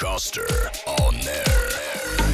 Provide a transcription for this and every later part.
Hoster on air.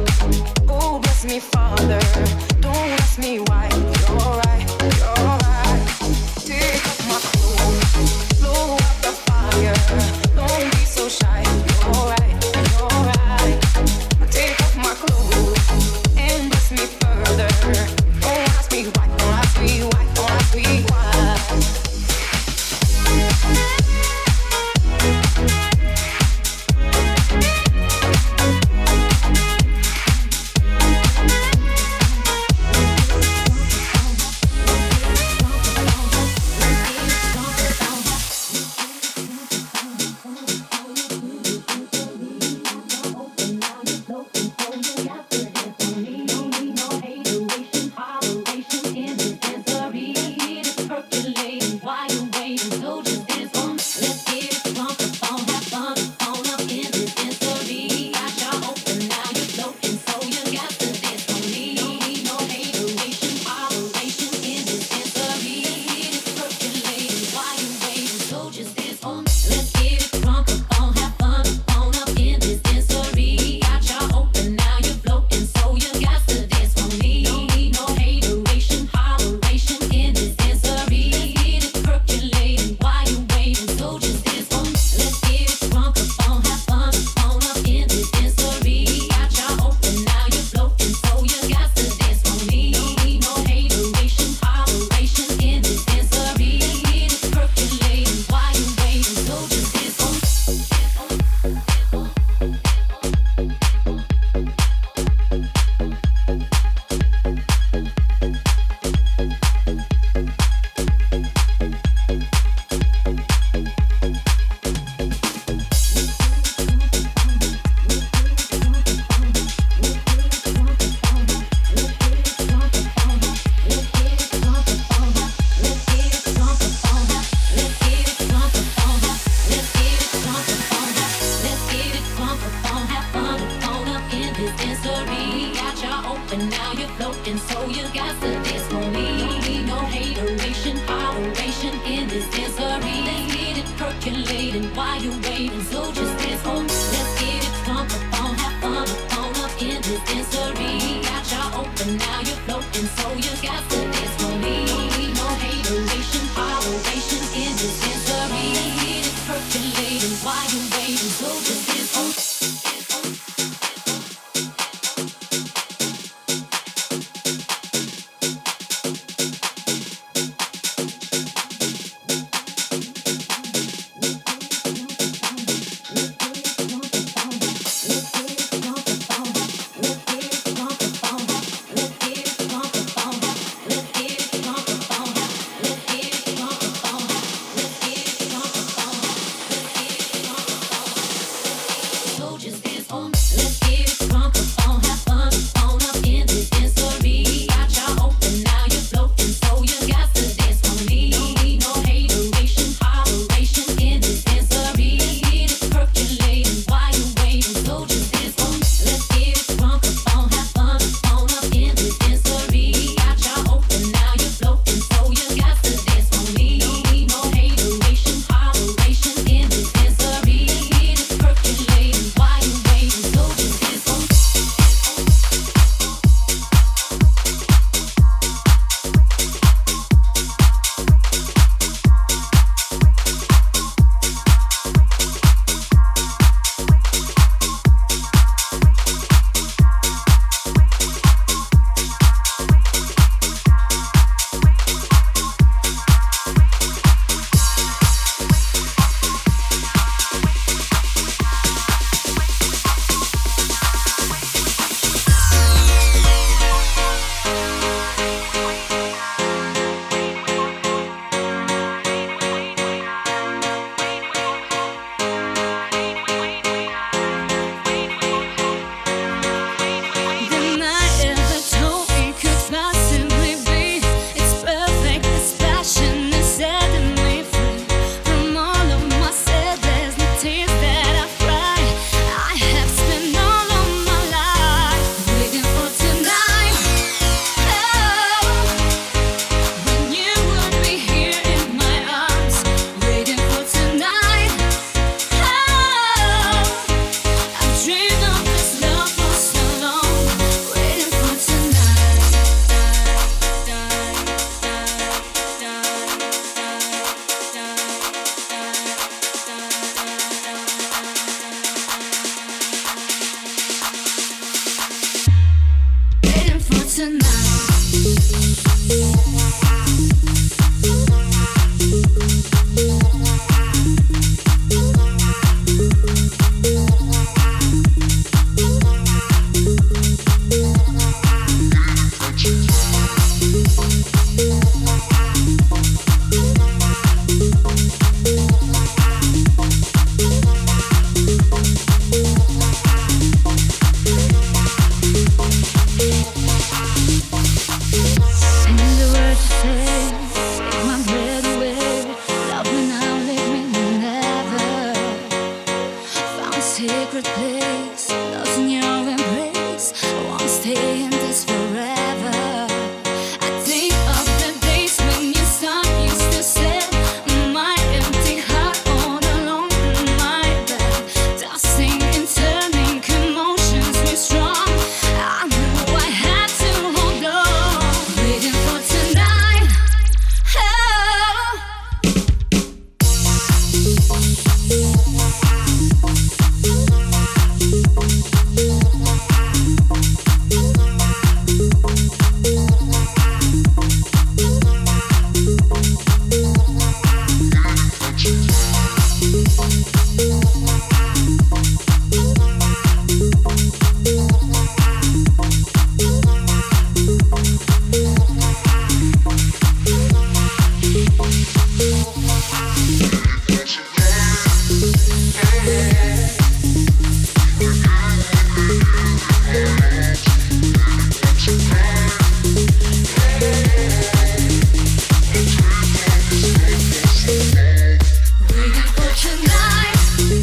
Bless me, Father. Don't ask me why. You're right, you're right. Take off my clothes, blow out the fire. Don't be so shy. You're right, you're right. Take off my clothes me further. Don't ask me why, don't ask me why, don't ask me why.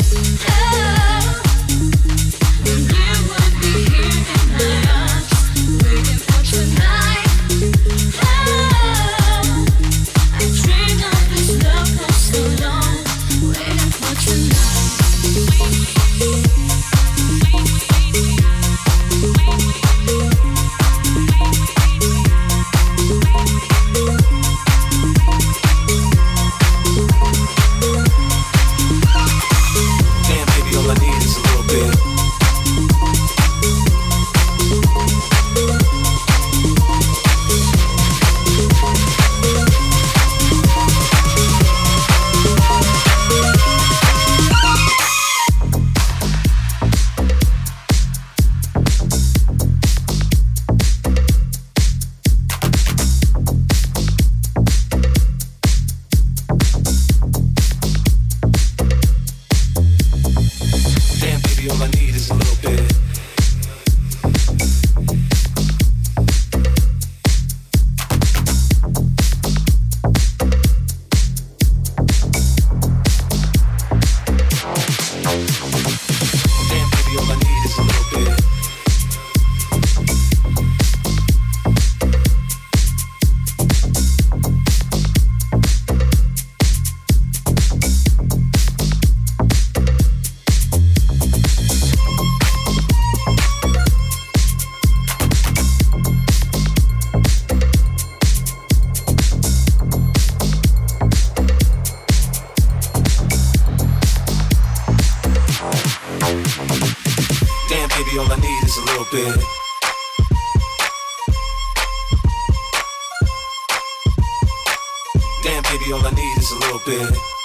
Yeah. Damn, baby, all I need is a little bit.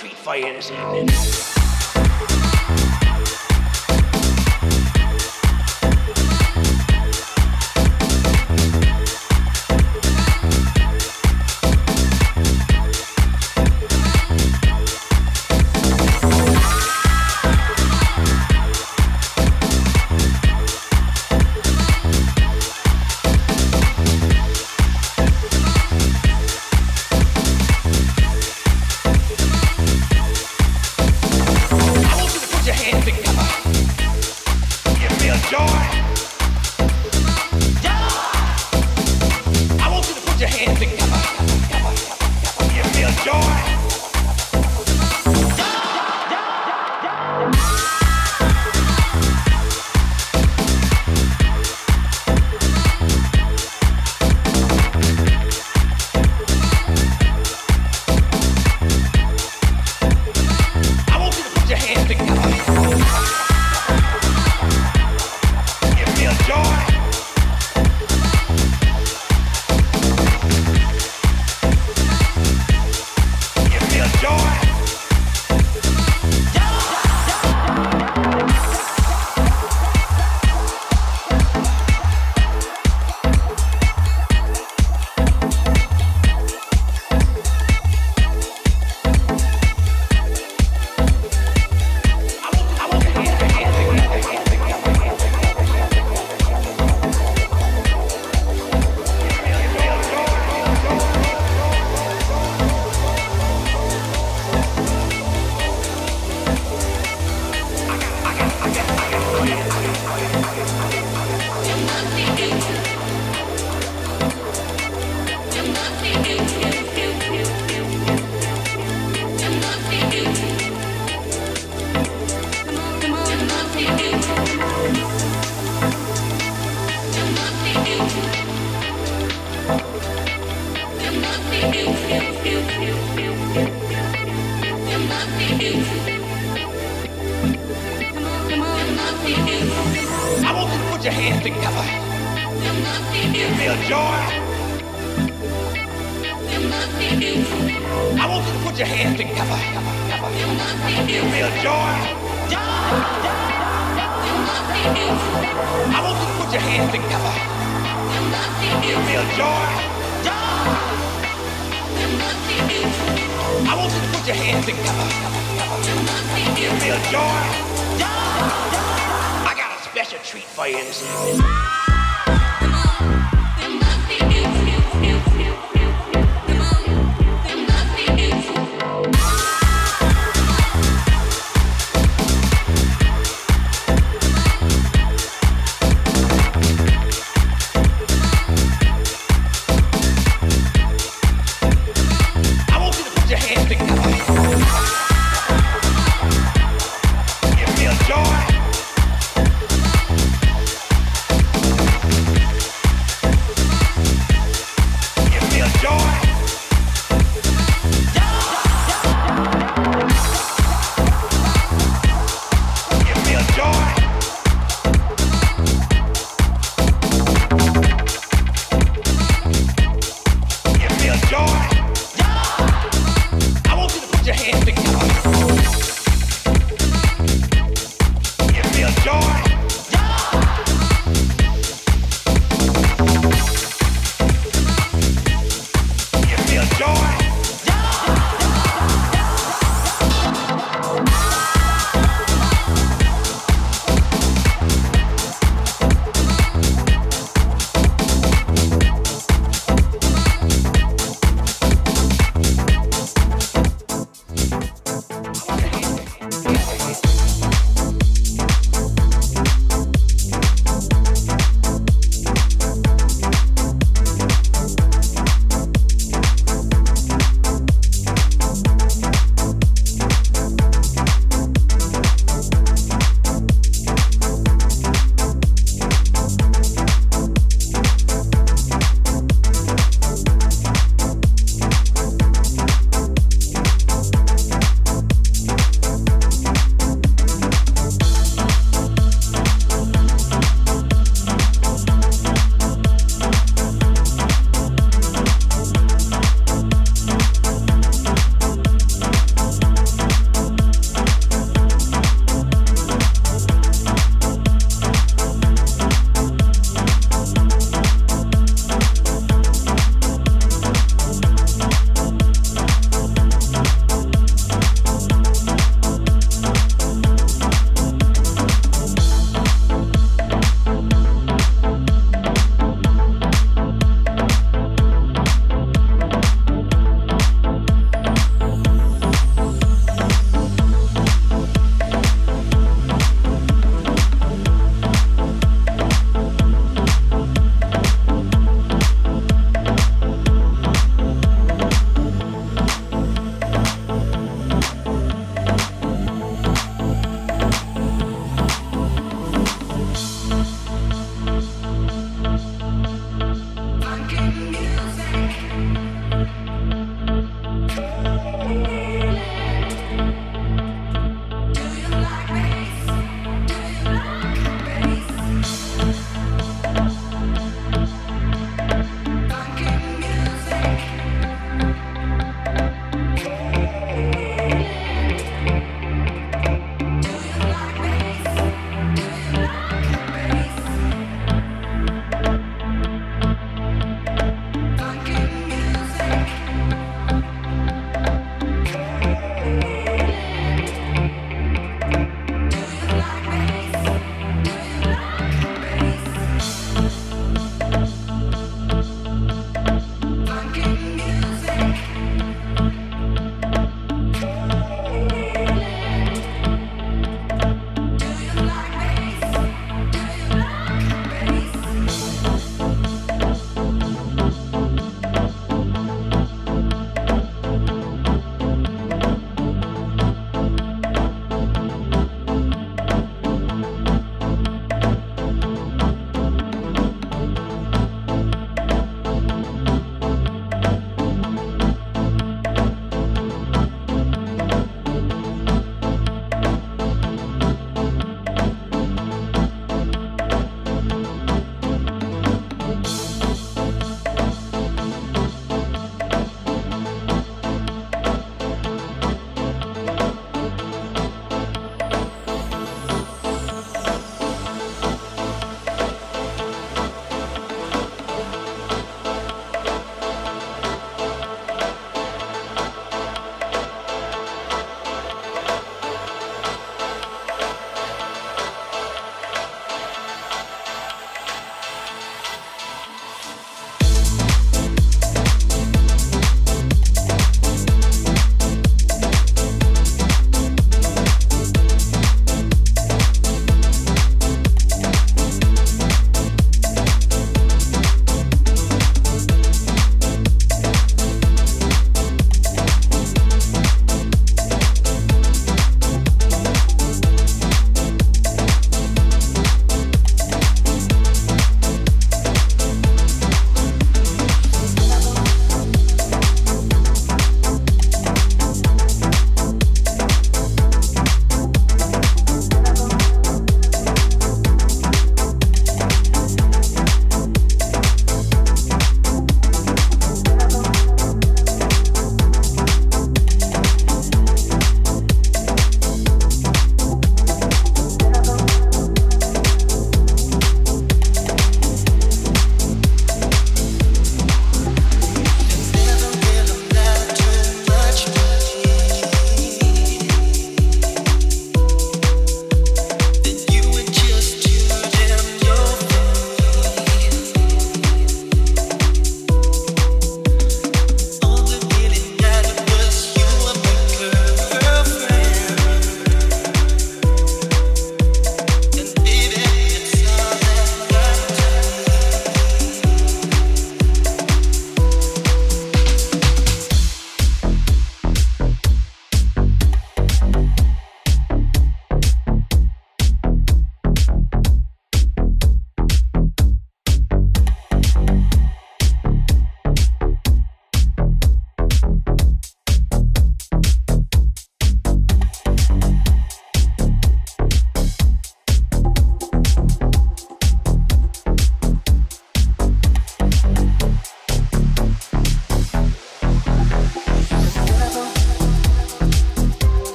Treat for this.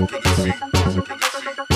Possibility.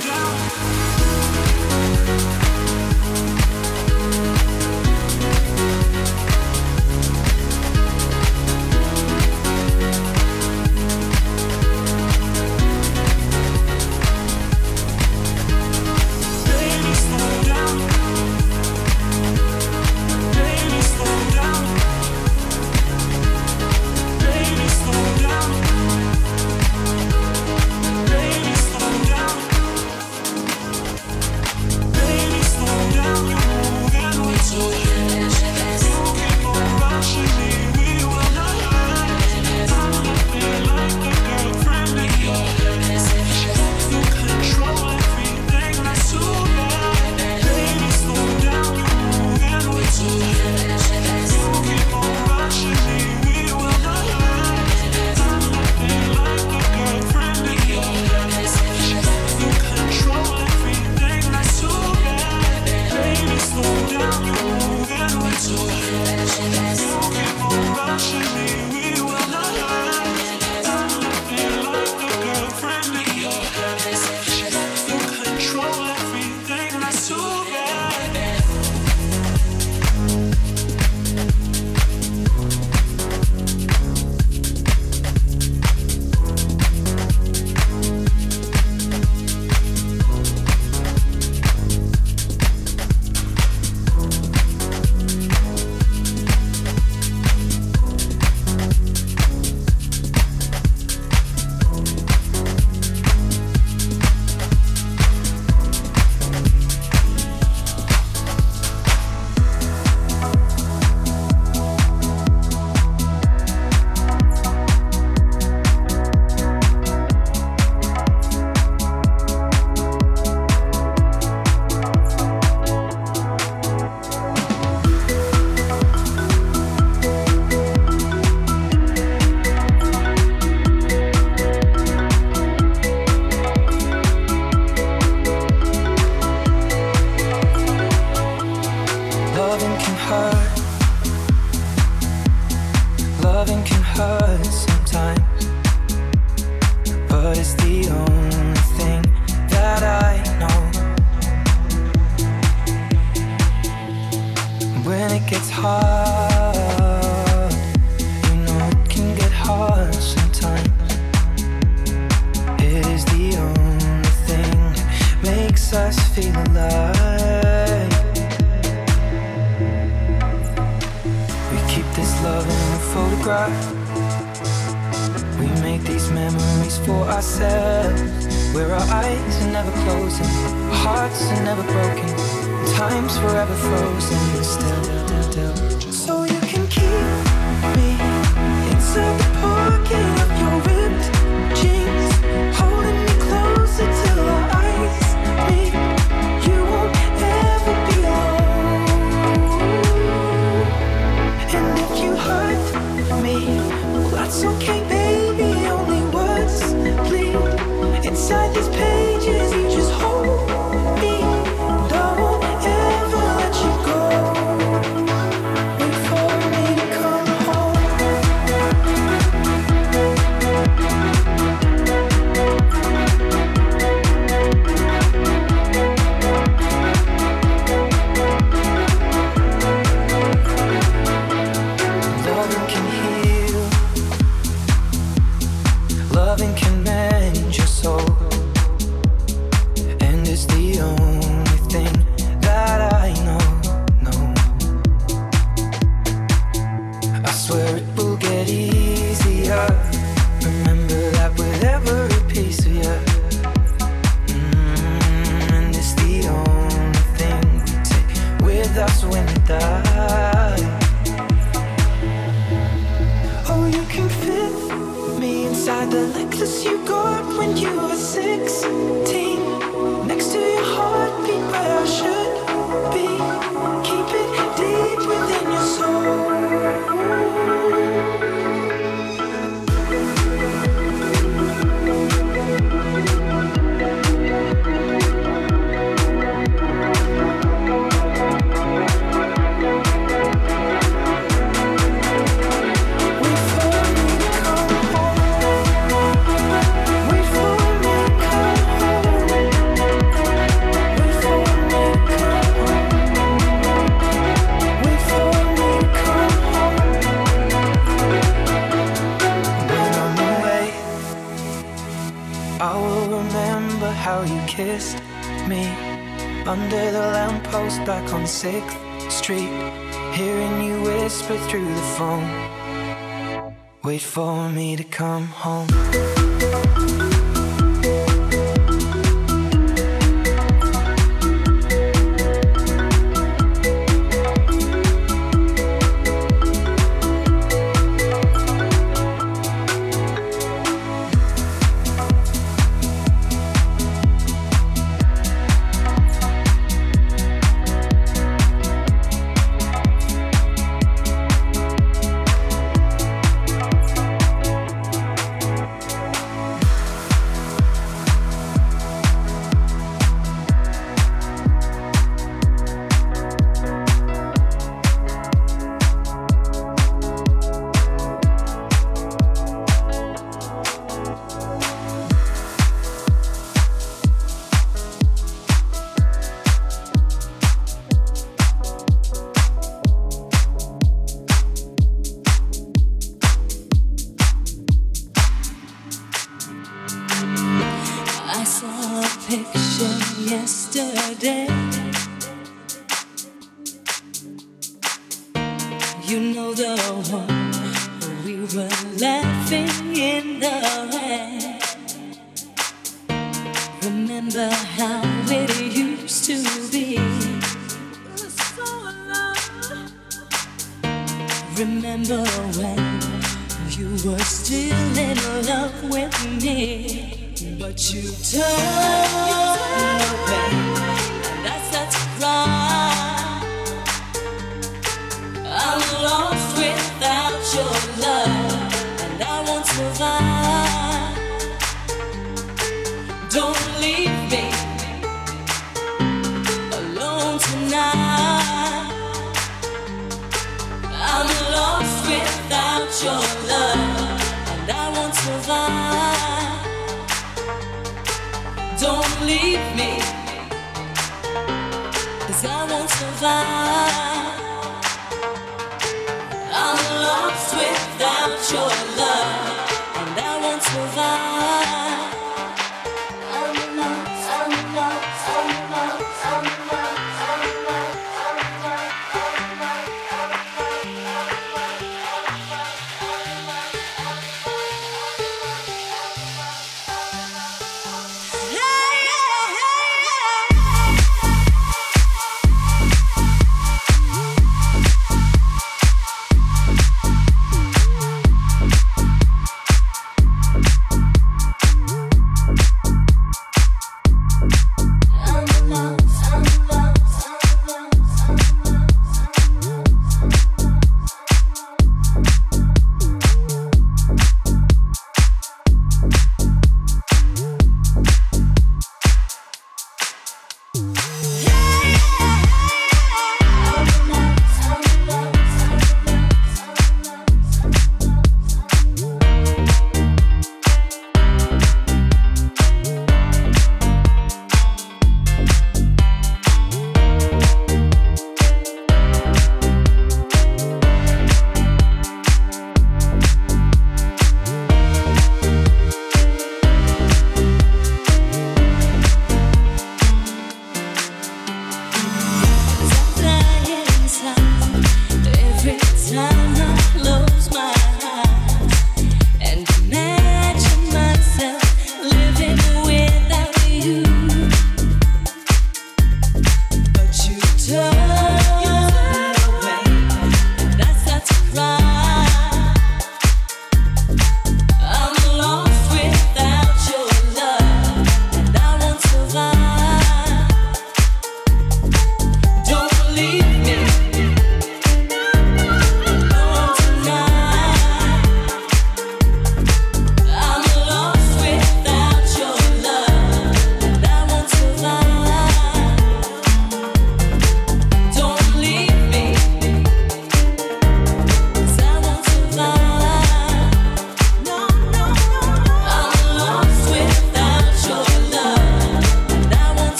down.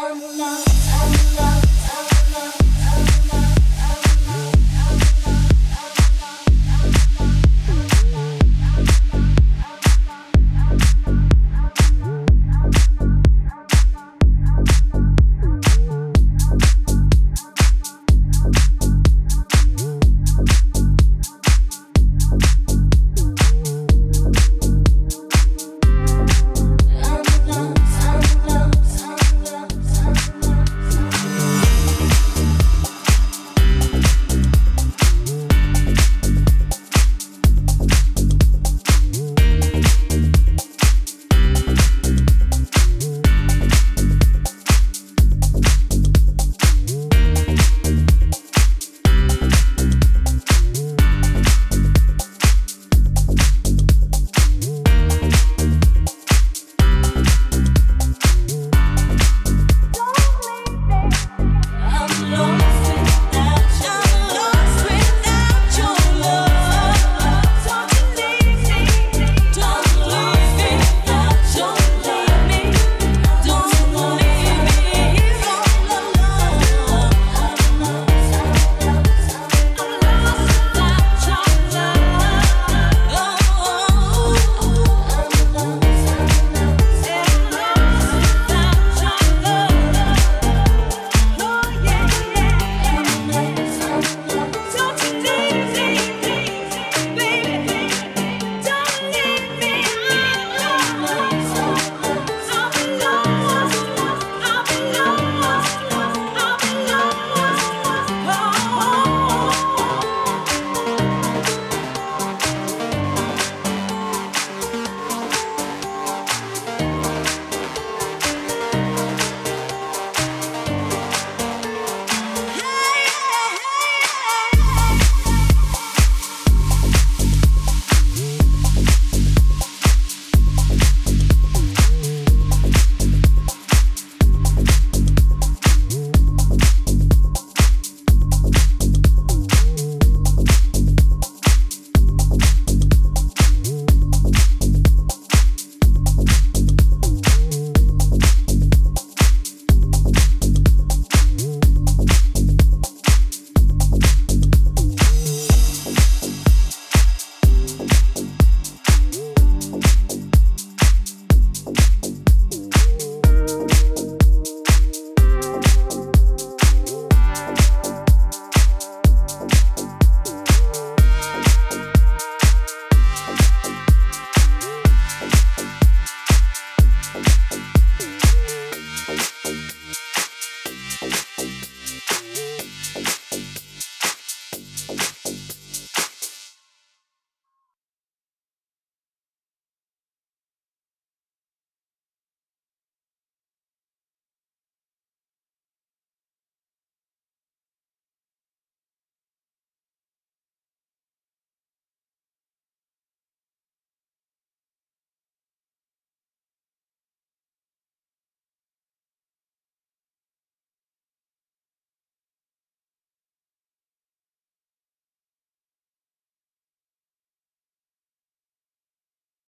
I will love.